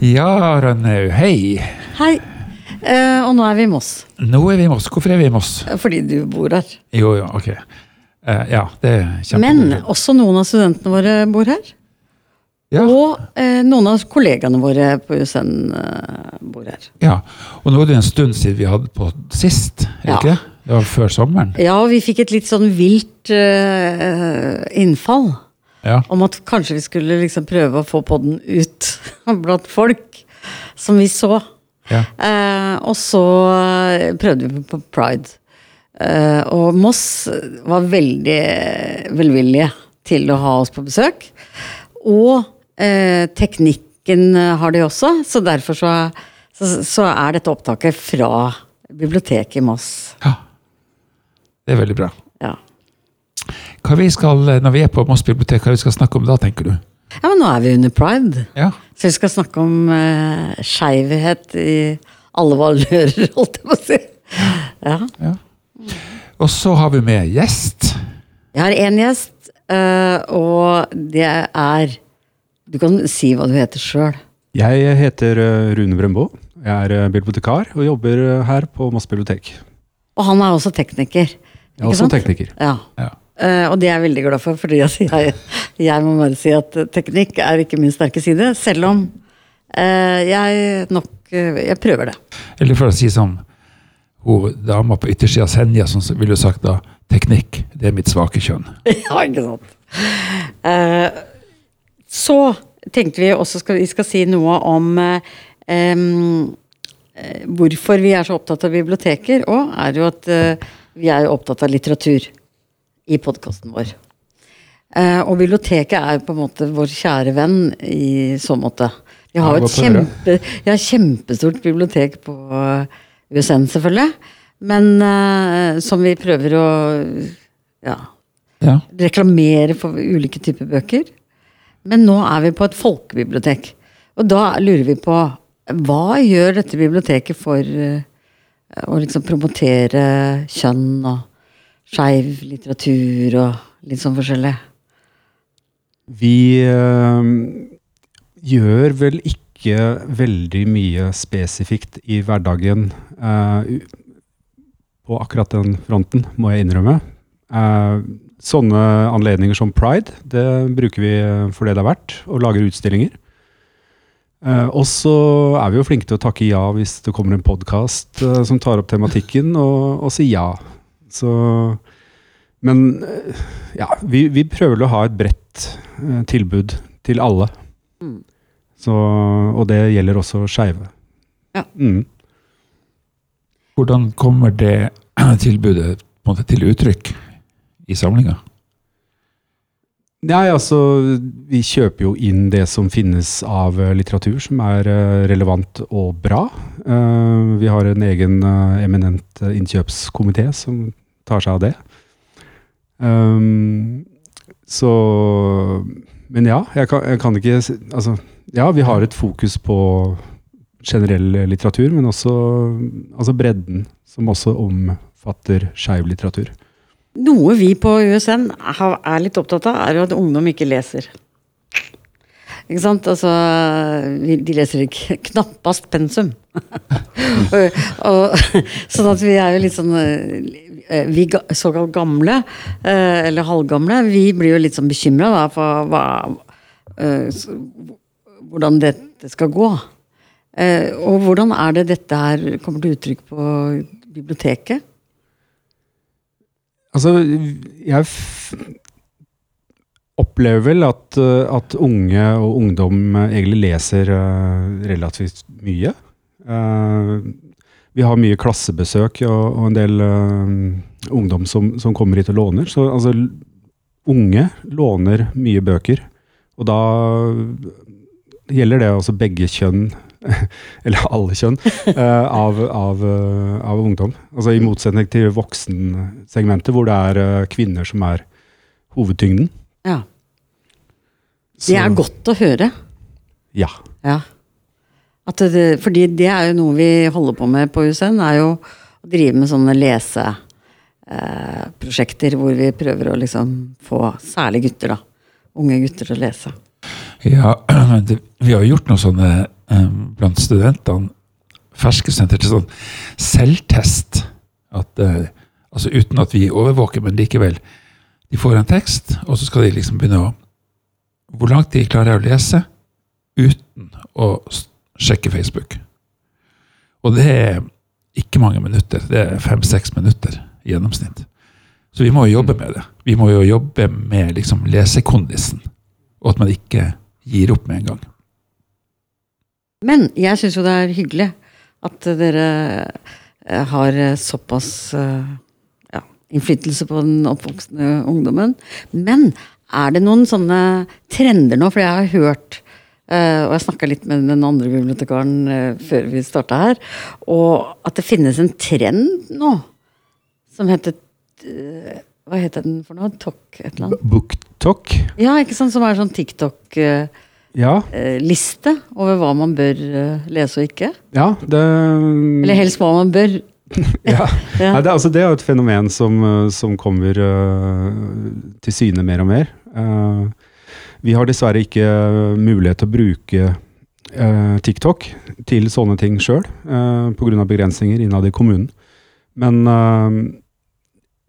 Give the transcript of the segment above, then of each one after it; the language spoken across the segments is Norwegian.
Ja, Rønnaug, hei. Hei. Eh, og nå er vi i Moss. Nå er vi i Moss. Hvorfor er vi i Moss? Fordi du bor her. Jo, jo, ok. Eh, ja, det er Men også noen av studentene våre bor her. Ja, Og eh, noen av kollegaene våre på USN eh, bor her. ja. Og nå er det en stund siden vi hadde på sist, er Ja. ikke det? Det var før sommeren. Ja, og vi fikk et litt sånn vilt eh, innfall. Ja. Om at kanskje vi skulle liksom prøve å få podden ut blant folk som vi så. ja. Eh, og så eh, prøvde vi på Pride. Eh, og Moss var veldig velvillige til å ha oss på besøk. Og eh, teknikken har de også, så derfor så, så, så er dette opptaket fra biblioteket i Moss. ja. Det er veldig bra. Ja. Hva vi skal, når vi er på Moss bibliotek, hva vi skal snakke om da, tenker du? ja, men nå er vi under pride. Ja. Så vi skal snakke om uh, skeivhet i alle valører, holdt jeg på å si. Ja. ja. Og så har vi med gjest. Jeg har én gjest, eh, og det er Du kan si hva du heter sjøl. Jeg heter eh, Rune Brembo. Jeg er bibliotekar og jobber her på Moss bibliotek. Og han er også tekniker. Jeg er også sant? tekniker. Ja. Ja. Eh, og det er jeg veldig glad for, fordi jeg, jeg må bare si at teknikk er ikke min sterke side. Selv om eh, jeg nok eh, Jeg prøver det. Eller for å si som hun dama på yttersida av Senja, som ville sagt da teknikk, det er mitt svake kjønn. ja, ikke sant. Eh, så tenkte vi også skal, vi skal si noe om eh, eh, hvorfor vi er så opptatt av biblioteker, og er jo at eh, vi er opptatt av litteratur i podkasten vår. Eh, og biblioteket er på en måte vår kjære venn i så måte. Vi har et kjempe, ja, kjempestort bibliotek på USN, selvfølgelig. Men eh, som vi prøver å ja, Ja. reklamere for ulike typer bøker. Men nå er vi på et folkebibliotek. Og da lurer vi på hva gjør dette biblioteket for eh, å liksom promotere kjønn og skeiv litteratur og litt sånn forskjellig? Vi øh, gjør vel ikke veldig mye spesifikt i hverdagen øh, på akkurat den fronten, må jeg innrømme. Uh, sånne anledninger som pride, det bruker vi for det det er verdt, og lager utstillinger. Uh, og så er vi jo flinke til å takke ja hvis det kommer en podkast som tar opp tematikken, og, og si ja. Så Men ja, vi, vi prøver å ha et bredt eh, tilbud til alle. Mm. Så, og det gjelder også skeive. Ja. Mm. Hvordan kommer det tilbudet på en måte, til uttrykk i samlinga? Nei, altså, vi kjøper jo inn det som finnes av eh, litteratur som er eh, relevant og bra. Eh, vi har en egen eminent innkjøpskomité som tar seg av det. Um, så Men ja, jeg kan, jeg kan ikke Altså, ja, vi har et fokus på generell litteratur, men også altså bredden, som også omfatter skeiv litteratur. Noe vi på USN er litt opptatt av, er jo at ungdom ikke leser. Ikke sant? Altså, de leser ikke knappast pensum. og, og, sånn at vi er jo litt sånn Vi såkalt gamle, eh, eller halvgamle, vi blir jo litt sånn bekymra for hva, eh, hvordan dette skal gå. Eh, Og hvordan er det dette her kommer til uttrykk på biblioteket? Altså, jeg opplever vel at, at unge og ungdom egentlig leser relativt mye. Vi har mye klassebesøk og, og en del ungdom som, som kommer hit og låner. Så altså, unge låner mye bøker. Og da gjelder det altså begge kjønn, eller alle kjønn, uh, av, av, uh, av ungdom. Altså I motsetning til voksensegmentet, hvor det er uh, kvinner som er hovedtyngden. Ja. Det er godt å høre. Ja. Ja. At det, fordi det er jo noe vi holder på med på USN, er jo å drive med sånne leseprosjekter eh, prosjekter hvor vi prøver å liksom få særlig gutter, da. Unge gutter til å lese. Ja, det, vi har gjort noen sånne eh, blant studentene ferske studenter til sånn selvtest. At, eh, altså uten at vi overvåker, men likevel. De får en tekst, og så skal de liksom begynne å Hvor langt de klarer å lese uten å sjekke Facebook. Og det er ikke mange minutter. Det er fem-seks minutter gjennomsnitt. Så vi må jo jobbe med det. Vi må jo jobbe med liksom lesekondisen, og at man ikke gir opp med en gang. Men jeg syns jo det er hyggelig at dere eh, har såpass eh, ja, innflytelse på den oppvoksende ungdommen. Men er det noen sånne trender nå? For jeg har hørt Uh, og jeg snakka litt med den andre bibliotekaren uh, før vi starta her, og at det finnes en trend nå som heter eh, Hva heter den for noe? Tok et eller annet? BookTok? Ja, ikke sant? Som er sånn TikTok-liste Ja, over hva man bør eh, lese og ikke. ja, det Eller helst hva man bør. ja. Ja. Nei, det, altså, det er jo et fenomen som, eh, som kommer uh, til syne mer og mer. Uh, vi har dessverre ikke mulighet til å bruke uh, TikTok til sånne ting sjøl, uh, pga. begrensninger innad i kommunen. Men eh,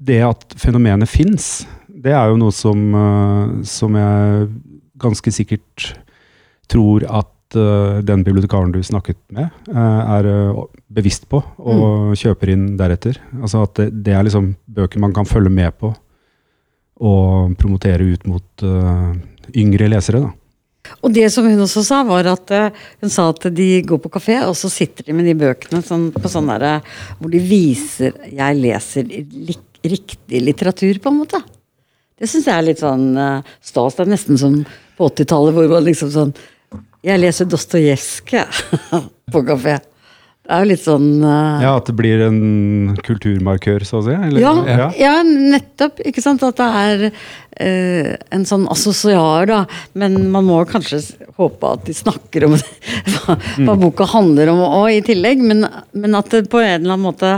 det at fenomenet fins, det er jo noe som, eh, som jeg ganske sikkert tror at eh, den bibliotekaren du snakket med, eh, er bevisst på og kjøper inn deretter. Altså at det, det er liksom bøker man kan følge med på og promotere ut mot yngre lesere. da. Og det som hun også sa, var at hun sa at de går på kafé, og så sitter de med de bøkene sånn, på sånn derre hvor de viser 'jeg leser lik, riktig litteratur', på en måte. Det syns jeg er litt sånn uh, stas. Det er nesten som på 80-tallet, hvor man liksom sånn 'Jeg leser Dostojevskij på kafé'. Det er jo litt sånn uh, Ja, At det blir en kulturmarkør, så å si? Eller? Ja, ja. nettopp. Ikke sant? At det er uh, en sånn assosiar, da. Men man må kanskje håpe at de snakker om hva, hva boka handler om òg, i tillegg. Men, men at det på en eller annen måte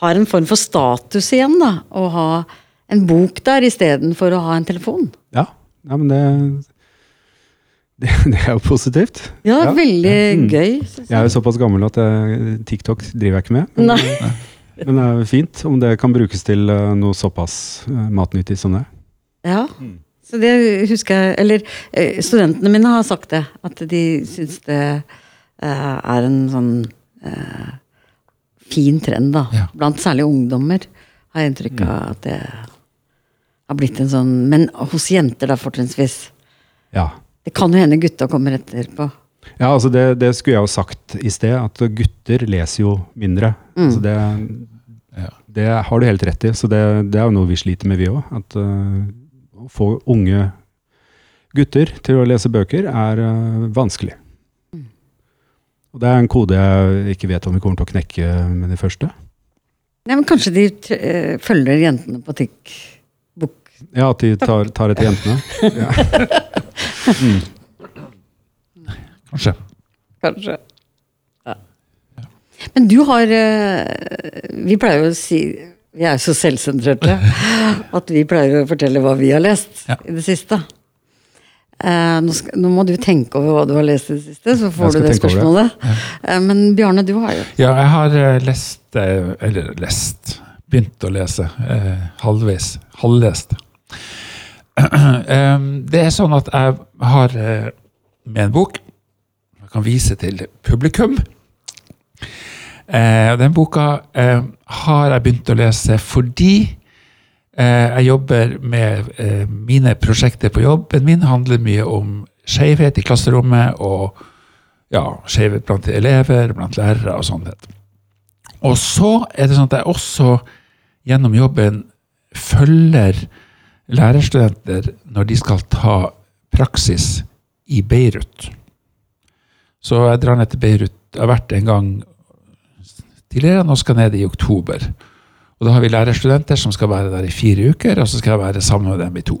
har en form for status igjen, da. Å ha en bok der istedenfor å ha en telefon. Ja, ja men det, det Det er jo positivt. Ja, Ja. veldig Mm. gøy. Jeg. Jeg er jo såpass gammel at jeg, TikTok driver jeg ikke med. Men, Nei. men det er jo fint om det kan brukes til eh, noe såpass eh, matnyttig som det. Ja. Så det husker jeg Eller eh, studentene mine har sagt det. At de syns det uh, er en sånn eh, fin trend, da. Ja. Blant særlig ungdommer har jeg inntrykk av at det har blitt en sånn Men hos jenter, da, fortrinnsvis. Ja. Det kan jo hende gutta kommer etterpå. Ja, altså det, det skulle jeg jo sagt i sted, at gutter leser jo mindre. Mm. Altså det, det har du helt rett i. Så det, det er jo noe vi sliter med, vi òg. At uh, å få unge gutter til å lese bøker er uh, vanskelig. Og det er en kode jeg ikke vet om vi kommer til å knekke med de første. Nei, men Kanskje de eh, følger jentene på TikBok. Ja, at de tar, tar etter jentene. Ja. Kanskje. Kanskje. Ja. Men du har eh, Vi pleier jo å si Vi er jo så selvsentrerte at vi pleier å fortelle hva vi har lest Ja. i det siste. Eh, nå, skal, nå må du tenke over hva du har lest i det siste, så får du det spørsmålet. Det. spørsmålet. Eh, men Bjarne, du har jo Ja, jeg har eh, lest Eller lest Begynt å lese. Halvveis. Halvlest. Det er sånn at jeg har med en bok jeg kan vise til publikum. Eh, den boka eh, har jeg begynt å lese fordi jeg jobber med eh, mine prosjekter på jobben min. handler mye om skjevhet i klasserommet og ja, skjevhet blant elever, blant lærere og sånn. Og så er det sånn at jeg også gjennom jobben følger lærerstudenter når de skal ta praksis i Beirut. Så jeg drar ned til Beirut. Jeg har vært en gang tidligere, nå skal jeg ned i oktober. Og da har vi lærerstudenter som skal være der i fire uker, og så skal jeg være sammen med dem i to.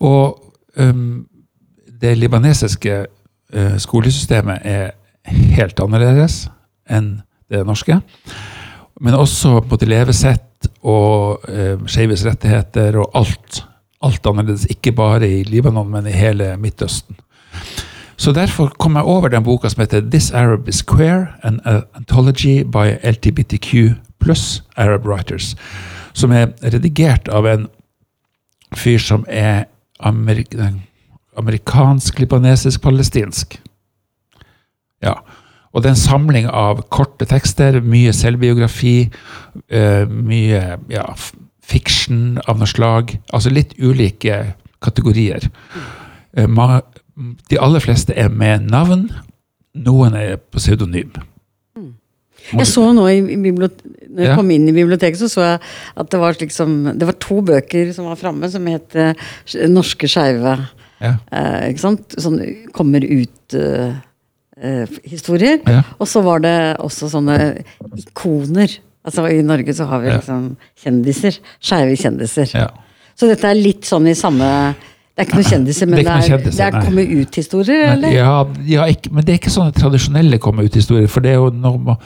Og um, det libanesiske uh, skolesystemet er helt annerledes enn det norske. Men også både levesett og uh, skeives rettigheter og alt. Alt annerledes. Ikke bare i Libanon, men i hele Midtøsten. Så derfor kom jeg over den boka som heter This Arab is Queer, an anthology by LTBTQ pluss Arab Writers. Som er redigert av en fyr som er amerik amerikansk, libanesisk, palestinsk. Ja. Og det er en samling av korte tekster, mye selvbiografi, uh, mye ja, fiction av noe slag. Altså litt ulike kategorier. Uh, de aller fleste er med navn, noen er på pseudonym. Jeg så nå i, Når jeg Ja. kom inn i biblioteket, så så jeg at det var liksom Det var to bøker som var framme, som het eh, Norske skeive. Ja. Eh, ikke sant? Sånn kommer ut-historier. Ja. Og så var det også sånne ikoner. Altså I Norge så har vi liksom kjendiser. Skeive kjendiser. Ja. Så dette er litt sånn i samme det er ikke noen kjendiser, men det er, kjendiser, det er, det ut-historier, eller? Ja, ja ikke, men det er ikke sånne tradisjonelle komme ut-historier. For det er jo når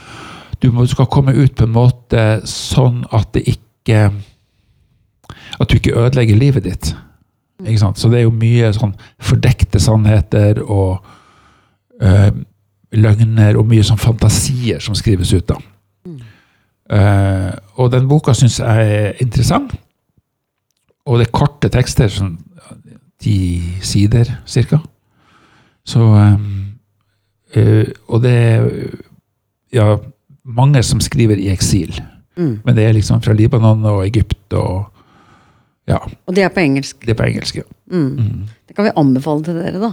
du skal komme ut på en måte sånn at det ikke At du ikke ødelegger livet ditt. Mm. Ikke sant? Så det er jo mye sånn fordekte sannheter og øh, løgner og mye sånn fantasier som skrives ut, da. Mm. Uh, og den boka syns jeg er interessant. Og det er korte tekster som 90 sider cirka Så øh, Og det er ja, mange som skriver i eksil. Mm. Men det er liksom fra Libanon og Egypt og ja. Og det er på engelsk? Det er på engelsk, ja. Mm. Mm. Det kan vi anbefale til dere, da.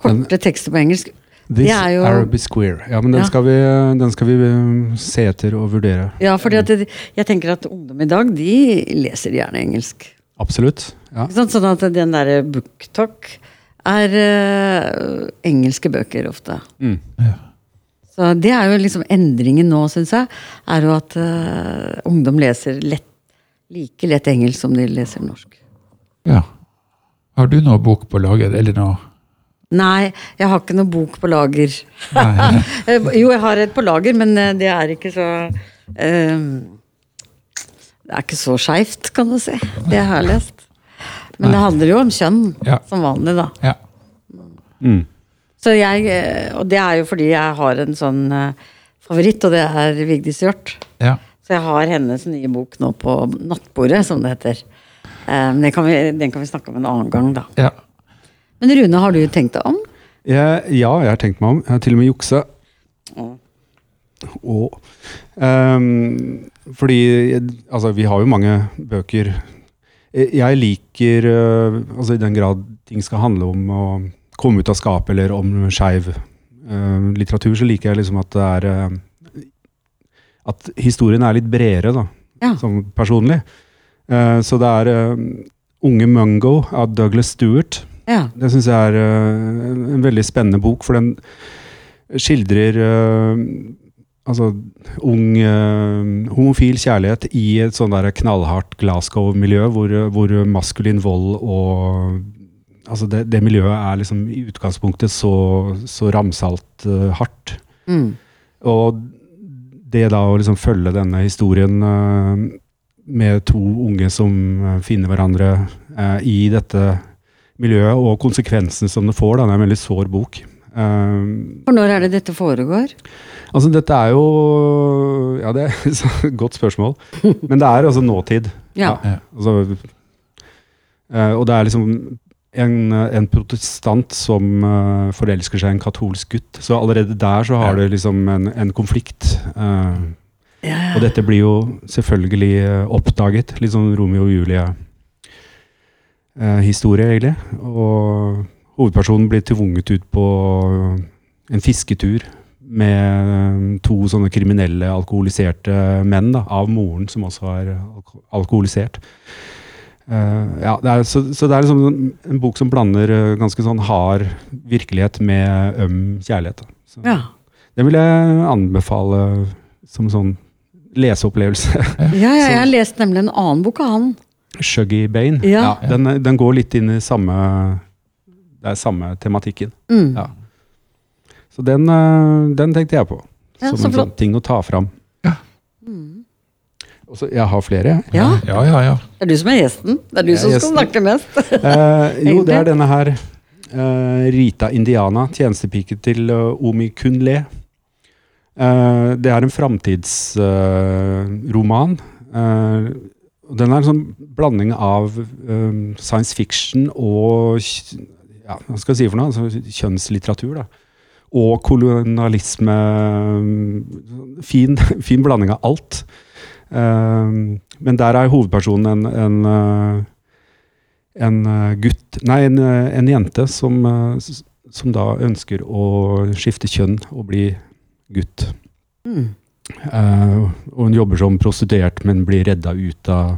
Korte tekster på engelsk. This det er jo... Arab is. Ja, men den, ja. Skal vi, den, skal vi, eh, se etter og vurdere. Ja, for jeg tenker at ungdom i dag, de leser gjerne engelsk. Absolutt. Ja. Ikke? Sånn at den derre booktalk er uh, engelske bøker ofte. Mm. Så det er jo liksom endringen nå, syns jeg, er jo at uh, ungdom leser lett, like lett engelsk som de leser norsk. ja. Har du noe bok på lager, eller noe? Nei, jeg har ikke noe bok på lager. Jo, jeg har et på lager, men eh, det er ikke så eh, Det er ikke så skeivt, kan du si, det jeg har lest. Men det handler jo om kjønn, Ja. som vanlig, da. Ja. Mm. Så jeg, eh, og det er jo fordi jeg har en sånn eh, favoritt, og det er Vigdis Hjorth. ja. Så jeg har hennes nye bok nå på nattbordet, som det heter. Eh, Men det kan vi, den kan vi snakke om en annen gang, da. ja. Men Rune, har du tenkt deg om? Jeg, ja, jeg har tenkt meg om. Jeg har til og med juksa. Å. Og ehm, Fordi altså, vi har jo mange bøker Jeg liker øh, altså I den grad ting skal handle om å komme ut av skapet eller om skeiv øh, litteratur, så liker jeg liksom at det er øh, At historien er litt bredere, da, Ja. sånn personlig. Eh, så det er Unge Mungo av Douglas Stewart. Ja. Det syns jeg er en veldig spennende bok, for den skildrer altså ung uh, homofil kjærlighet i et sånn der knallhardt Glasgow-miljø, hvor, hvor maskulin vold og Altså det, det miljøet er liksom i utgangspunktet så, så ramsalt uh, hardt. Mm. Og det da å liksom følge denne historien uh, med to unge som finner hverandre i dette miljøet, og konsekvensene som det får, da, det er en veldig sår bok. Eh, For når er det dette foregår? altså dette er jo Ja, det er et godt spørsmål. Men det er altså nåtid. Ja. Ja. Altså, eh, og det er liksom en, en protestant som uh, forelsker seg i en katolsk gutt. Så allerede der så har Ja. det liksom en, en konflikt. Uh, Ja, ja. og dette blir jo selvfølgelig oppdaget. Litt sånn Romeo og Julie-historie, egentlig. Og hovedpersonen blir tvunget ut på en fisketur med eh, to sånne kriminelle, alkoholiserte menn da, av moren, som også er alkoholisert. Uh, ja, det er, så, så det er liksom en, en bok som blander eh, ganske sånn hard virkelighet med øm kjærlighet. Da. Så, ja. Den vil jeg anbefale som sånn leseopplevelse. Ja, ja, jeg har lest nemlig en annen bok av han. Shuggy Bane. Ja. den, den går litt inn i samme Det er samme tematikken. Mm. Ja. Så den, eh, den tenkte jeg på. Ja, som så en sånn ting å ta fram. Mm. Også, jeg har flere, jeg. Ja, Ja, ja, ja. det er du som er gjesten. Det er du Jeg er som skal snakke mest. Eh, jo, det er denne her. Eh, Rita Indiana, tjenestepike til uh, Omi Kunle. Eh, det er en framtidsroman. den er en sånn blanding av eh, science fiction og ja, hva skal jeg si for noe? Altså, kjønnslitteratur. da. Og kolonialisme. Fin, fin blanding av alt. Eh, men der er hovedpersonen en, en, eh, en eh, gutt Nei, en, eh, en jente som, som da ønsker å skifte kjønn og bli gutt. Mm. Og hun jobber som prostituert, men blir redda ut av,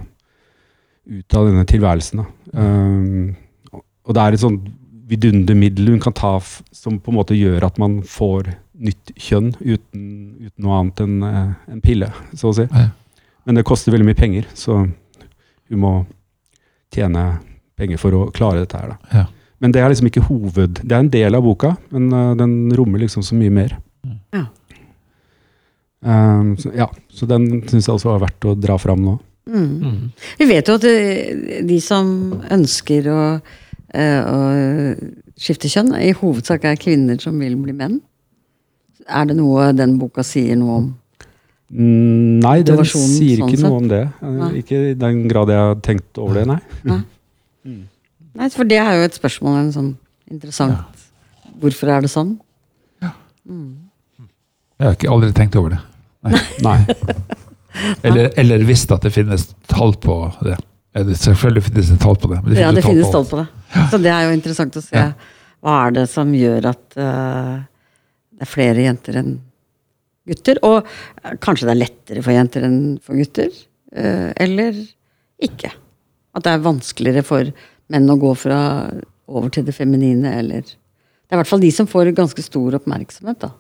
ut av denne tilværelsen. Eh, og det er et sånt vidundermiddel hun kan ta f som på en måte gjør at man får nytt kjønn uten, uten noe annet enn eh, en pille, så å si. Ja. Men det koster veldig mye penger, så hun må tjene penger for å klare dette her. Da. Ja. Men det er liksom ikke hoved... Det er en del av boka, men eh, den rommer liksom så mye mer. Ja. Um, så, ja, så den syns jeg også var verdt å dra fram nå. Mm. Mm. Vi vet jo at eh, de som ønsker å, å skifte kjønn, i hovedsak er kvinner som vil bli menn. Er det noe den boka sier noe om? Mm, nei, den sier sånn ikke sett? noe om det. Eh, Nei. Ikke i den grad jeg har tenkt over det, nei. Nei, for det er jo et spørsmål, en sånn interessant Hvorfor er det sånn? Jeg har ikke aldri tenkt over det. nei. Eller, eller visst at det finnes tall på det. Selvfølgelig finnes det tall på det. Men Ja, det finnes på tall på det. Så det er jo interessant å se. Hva er det som gjør at uh, det er flere jenter enn gutter? Og uh, kanskje det er lettere for jenter enn for gutter? Uh, eller ikke? At det er vanskeligere for menn å gå fra over til det feminine, eller Det er i hvert fall de som får ganske stor oppmerksomhet, da.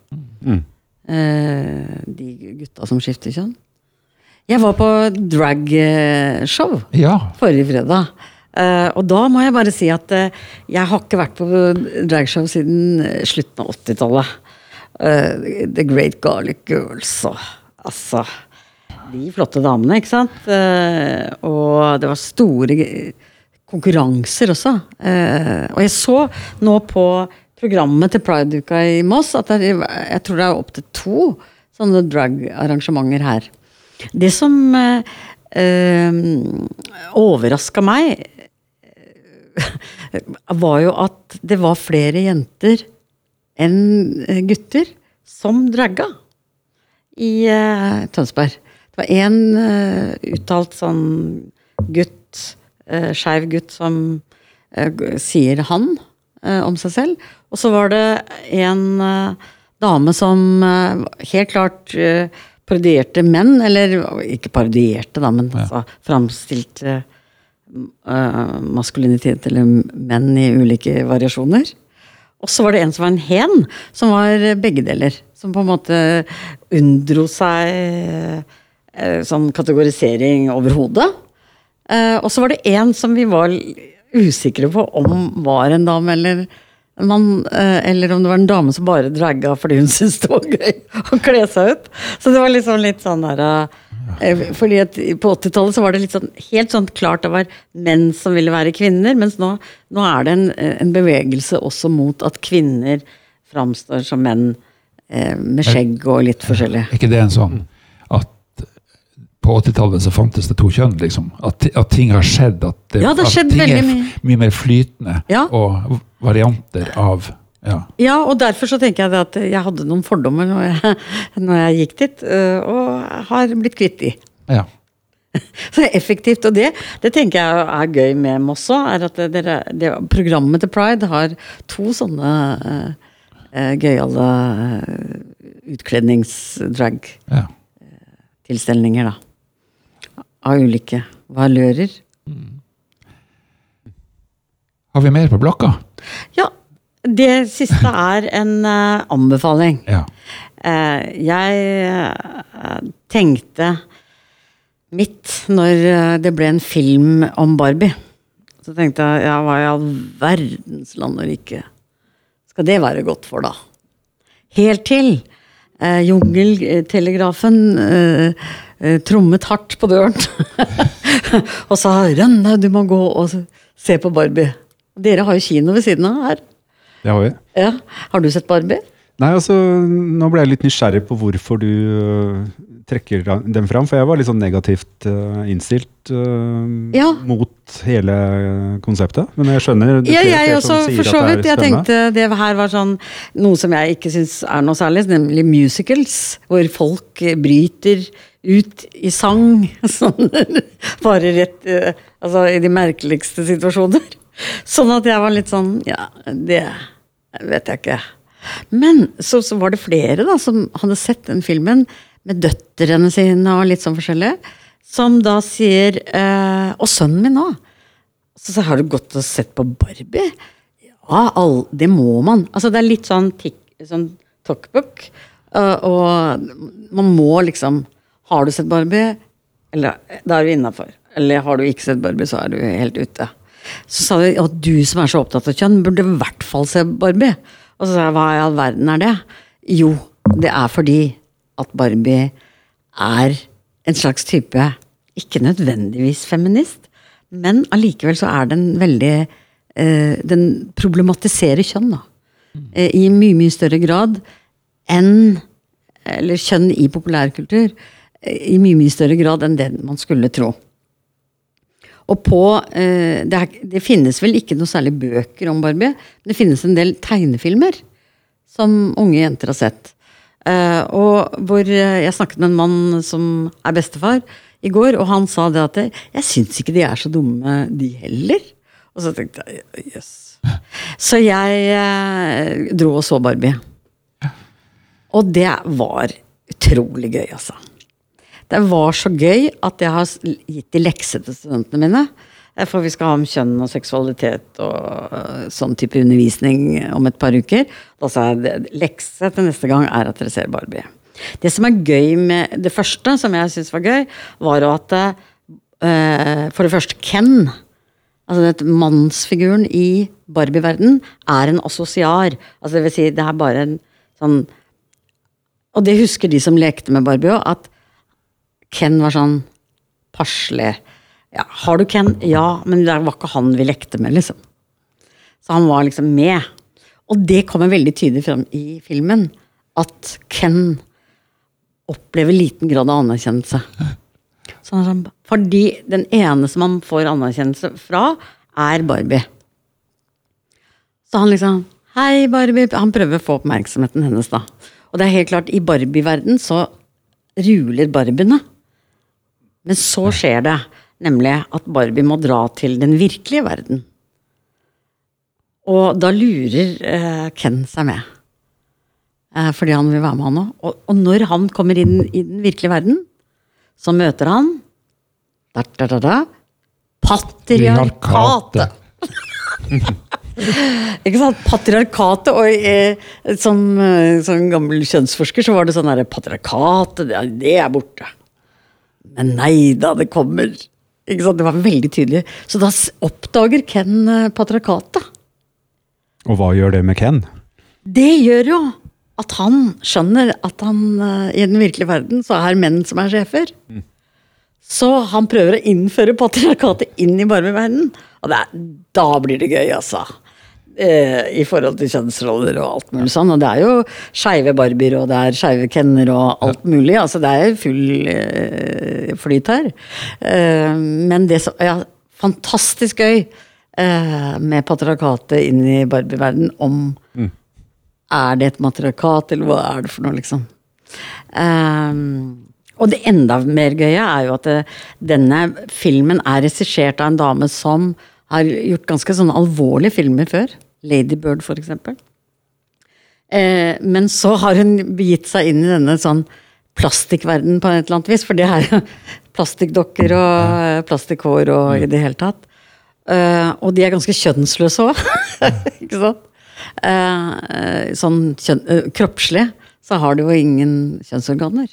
Mm. De gutta som skifter kjønn. Jeg var på dragshow Ja. forrige fredag. Eh, og da må jeg bare si at uh, jeg har ikke vært på dragshow siden eh, slutten av 80-tallet. Uh, The Great Garlic Girls og altså De flotte damene, ikke sant? Og det var store konkurranser også. Og jeg så nå på programmet til Pride-uka i Moss at det jeg tror det er opptil to sånne drag-arrangementer her. Det som overraska meg, var jo at det var flere jenter enn eh, gutter som dragga i uh, Tønsberg. Det var én uh, uttalt sånn gutt, uh, skeiv gutt, som eh, sier han eh, om seg selv. Og så var det en eh, dame som eh, helt klart eh, parodierte menn, eller ikke parodierte, da, men altså, framstilte eh, maskulinitet eller menn i ulike variasjoner. Og så var det en som var en hen, som var begge deler. Som på en måte unndro seg uh, sånn kategorisering overhodet. Uh, og så var det en som vi var usikre på om var en dame eller man, eller om det var en dame som bare dragga fordi hun syntes det var gøy å kle seg ut. Så det var liksom litt sånn der eh, fordi at På 80-tallet så var det sånn, helt sånn klart det var menn som ville være kvinner, mens nå, nå er det en, en bevegelse også mot at kvinner framstår som menn eh, med skjegg og litt forskjellig. Er ikke det en sånn at på 80-tallet så fantes det to kjønn, liksom? At, at ting har skjedd? At, det, Ja, det har at ting er mye. mye mer flytende, Ja. og varianter av ja. Ja, og derfor så tenker jeg at jeg hadde noen fordommer når jeg, når jeg gikk dit, øh, og har blitt kvitt de. ja. Så effektivt, og det, det tenker jeg er gøy med Moss òg, er at dere, det, programmet til Pride har to sånne uh, gøyale uh, utklednings-drag-tilstelninger, ja. da. Av ulike valører. Har vi mer på blokka? Ja, det siste er en uh, anbefaling. Ja. Uh, jeg uh, tenkte midt når det ble en film om Barbie. Så tenkte jeg ja, hva i all verdens land og rike skal det være godt for, da? Helt til jungeltelegrafen trommet hardt på døren og sa 'Rønne, du må gå og se på Barbie'. Dere har jo kino ved siden av her. Det har vi. Ja. Har du sett Barbie? Nei, altså, nå ble jeg litt nysgjerrig på hvorfor du uh, trekker den fram. For jeg var litt sånn negativt uh, innstilt uh, Ja. mot hele konseptet. Men jeg skjønner du Ja, jeg også, sier for så vidt. Jeg tenkte det her var sånn noe som jeg ikke syns er noe særlig, nemlig musicals. Hvor folk eh, bryter ut i sang. Sånn, bare rett eh, Altså i de merkeligste situasjoner. Sånn at jeg var litt sånn Ja, det vet jeg ikke. Men så, så var det flere da som hadde sett den filmen med døtrene sine og litt sånn forskjellig. Som da sier eh, Og sønnen min òg. Så, så har du gått og sett på Barbie? Ja, all, det må man. Altså det er litt sånn, tikk, sånn talkbook. øh, og man må liksom Har du sett Barbie? Eller da er du innafor. Eller har du ikke sett Barbie, så er du helt ute. Så sa de at du som er så opptatt av kjønn, burde i hvert fall se Barbie. Og så sa jeg hva i all verden er det? Jo, det er fordi at Barbie er en slags type Ikke nødvendigvis feminist, men allikevel så er den veldig eh, Den problematiserer kjønn, da. Eh, I mye, mye større grad enn Eller kjønn i populærkultur. eh, I mye, mye større grad enn det man skulle tro. Og på eh, det, er, det finnes vel ikke noe særlig bøker om Barbie, men det finnes en del tegnefilmer som unge jenter har sett. Eh, og hvor eh, jeg snakket med en mann som er bestefar i går, og han sa det at jeg syns ikke de er så dumme, de heller. Og så tenkte jeg jøss. Så jeg eh, dro og så Barbie. Og det var utrolig gøy, altså. Det var så gøy at jeg har gitt de lekse til studentene mine. Eh, For vi skal ha om kjønn og seksualitet og øh, sånn type undervisning om et par uker. Da sa jeg lekse til neste gang er at dere ser Barbie. Det som er gøy med det første, som jeg syns var gøy, var at uh, for det første Ken, altså det, mannsfiguren i Barbie-verden, er en assosiar. Altså det vil si, det er bare en sånn Og det husker de som lekte med Barbie òg, at Ken var sånn passelig. Ja, har du Ken? Ja, men det var ikke han vi lekte med, liksom. Så han var liksom med. Og det kommer veldig tydelig fram i filmen. At Ken opplever liten grad av anerkjennelse. Er sånn, fordi den ene som han får anerkjennelse fra, er Barbie. Så han liksom Hei, Barbie. Han prøver å få oppmerksomheten hennes, da. Og det er helt klart, i Barbie-verden så ruler Barbiene. Men så skjer det nemlig at Barbie må dra til den virkelige verden. Og da lurer eh, Ken seg med. Eh, fordi han vil være med han òg. Og, og når han kommer inn i den virkelige verden, så møter han da, da, da, da, Patriarkatet! Ikke sant? Patriarkatet, og eh, som eh, sånn gammel kjønnsforsker så var det sånn her Patriarkatet, det, det er borte. Men nei da, det kommer. Ikke sant? Det var veldig tydelig. Så da oppdager Ken eh, patriarkatet. Og hva gjør det med Ken? Det gjør jo at han skjønner at han eh, i den virkelige verden så er menn som er sjefer. Så han prøver å innføre patriarkatet inn i Barbie-verdenen. Og det er, da blir det gøy, altså. Eh, I forhold til kjønnsroller og alt mulig sånn. Og det er jo skeive barbier, og det er skeive kenner og alt mulig. Altså det er full eh, flyt her. Eh, men det som Ja, fantastisk gøy eh, med patriarkatet inn i Barbie-verden om er det et matriarkat, eller hva er det for noe, liksom? Ehm, og det enda mer gøye er jo at det, denne filmen er regissert av en dame som har gjort ganske sånne alvorlige filmer før. Lady Bird, for eksempel. Eh, men så har hun begitt seg inn i denne sånn plastikkverden på et eller annet vis. For det er jo plastikkdokker og eh, plastikkhår og i det hele tatt. Eh, og de er ganske kjønnsløse òg. ikke sant? Eh, sånn kjønn, eh, kroppslig så har du jo ingen kjønnsorganer.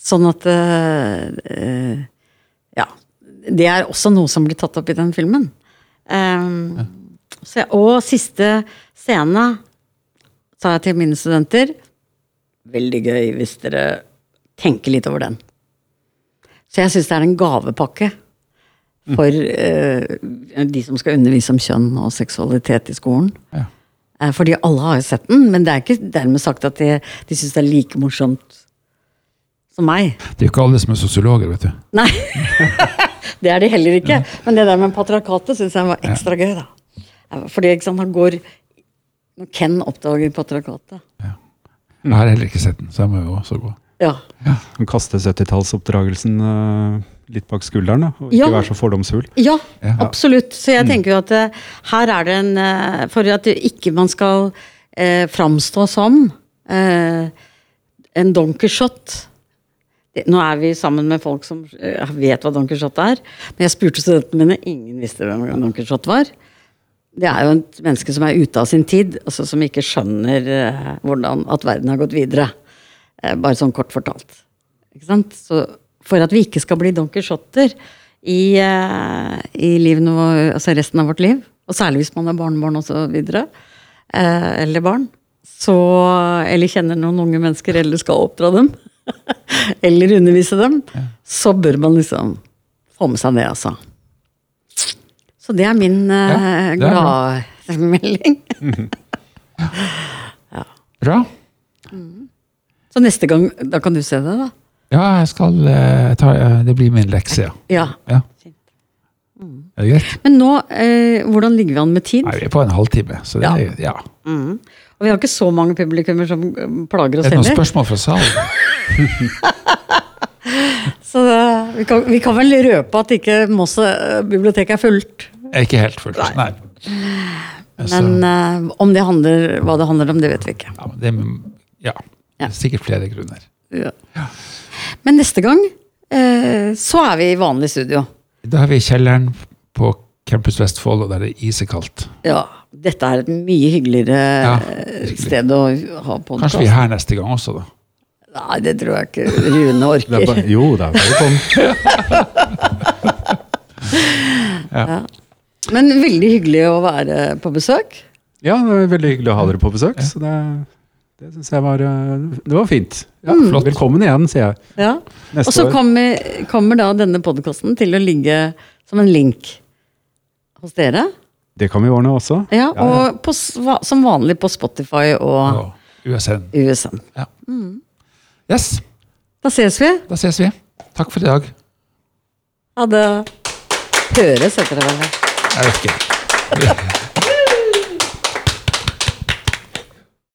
Sånn at eh, Ja. Det er også noe som blir tatt opp i den filmen. Eh, så, jeg- og siste scene sa jeg til mine studenter Veldig gøy hvis dere tenker litt over den. Så jeg syns det er en gavepakke for eh, de som skal undervise om kjønn og seksualitet i skolen. Ja. Uh, Fordi alle har jo sett den, men det er ikke dermed sagt at de, de syns det er like morsomt som meg. Det er jo ikke alle som er sosiologer, vet du. Nei. det er de heller ikke. Men det der med patriarkatet syns jeg var ekstra gøy, da. Eh, Fordi ikke sant, han går Når Ken oppdager patriarkatet Jeg har heller ikke sett den, så jeg må jo også gå. Ja. Han kaster 70-tallsoppdragelsen uh, litt bak skulderen, da, og ikke Ja. være så fordomsfull. Ja, Ja. absolutt. Så jeg tenker jo at uh, her er det en uh, For at ikke man skal uh, framstå som eh, en donkershot. Nå er vi sammen med folk som eh, vet hva donkershot er. Men jeg spurte studentene mine, ingen visste hvem donkershot var. Det er jo et menneske som er ute av sin tid, altså som ikke skjønner eh, hvordan at verden har gått videre. Eh, bare sånn kort fortalt. Ikke sant? Så for at vi ikke skal bli Don Quijoter i, eh, i våre, altså resten av vårt liv, og særlig hvis man er barnebarn osv., eh, eller barn, så, eller kjenner noen unge mennesker eller skal oppdra dem, eller undervise dem, så bør man liksom få med seg det, altså. Så det er min Ja, gladmelding. det er bra. Mm. Så neste gang, da kan du se det, da. Ja, jeg skal uh, ta uh, Det blir min lekse, ja. Ja. ja. Er det greit? Men nå, eh, hvordan ligger vi an med tid? Nei, vi er på en halvtime, så det er ja. Mm. Og vi har ikke så mange publikummer som eh, plager oss Er det noen heller. spørsmål fra salen? Så eh, vi kan, vi kan vel røpe at ikke Moss eh, bibliotek er fullt. Er ikke helt fullt. Nei. nei. Men uh, om det handler, hva det handler om, det vet vi ikke. ja, det, er- ja, det er sikkert flere grunner. Ja. Men neste gang uh, så er vi i vanlig studio. Da er vi i kjelleren på Campus Vestfold, og der er det isekaldt. Ja, dette er et mye hyggeligere Ja, sted å ha podkast. Kanskje vi er her neste gang også, da. Nei, det tror jeg ikke Rune Det er orker. bare, jo, det er bare Ja. Men veldig hyggelig å være på besøk. Ja, det var veldig hyggelig å ha dere på besøk. Så det, det syns jeg var eh, Det var fint. Ja, Flott. Velkommen igjen, sier jeg. Ja. Og så kommer, kommer da denne podkasten til å ligge som en link hos dere. Det kan vi ordne også. Ja, Og på, som vanlig på Spotify og USN. USN. Yes, Da ses vi. da ses vi. Takk for i dag. Ha det. Høres, heter det vel. Jeg vet ikke.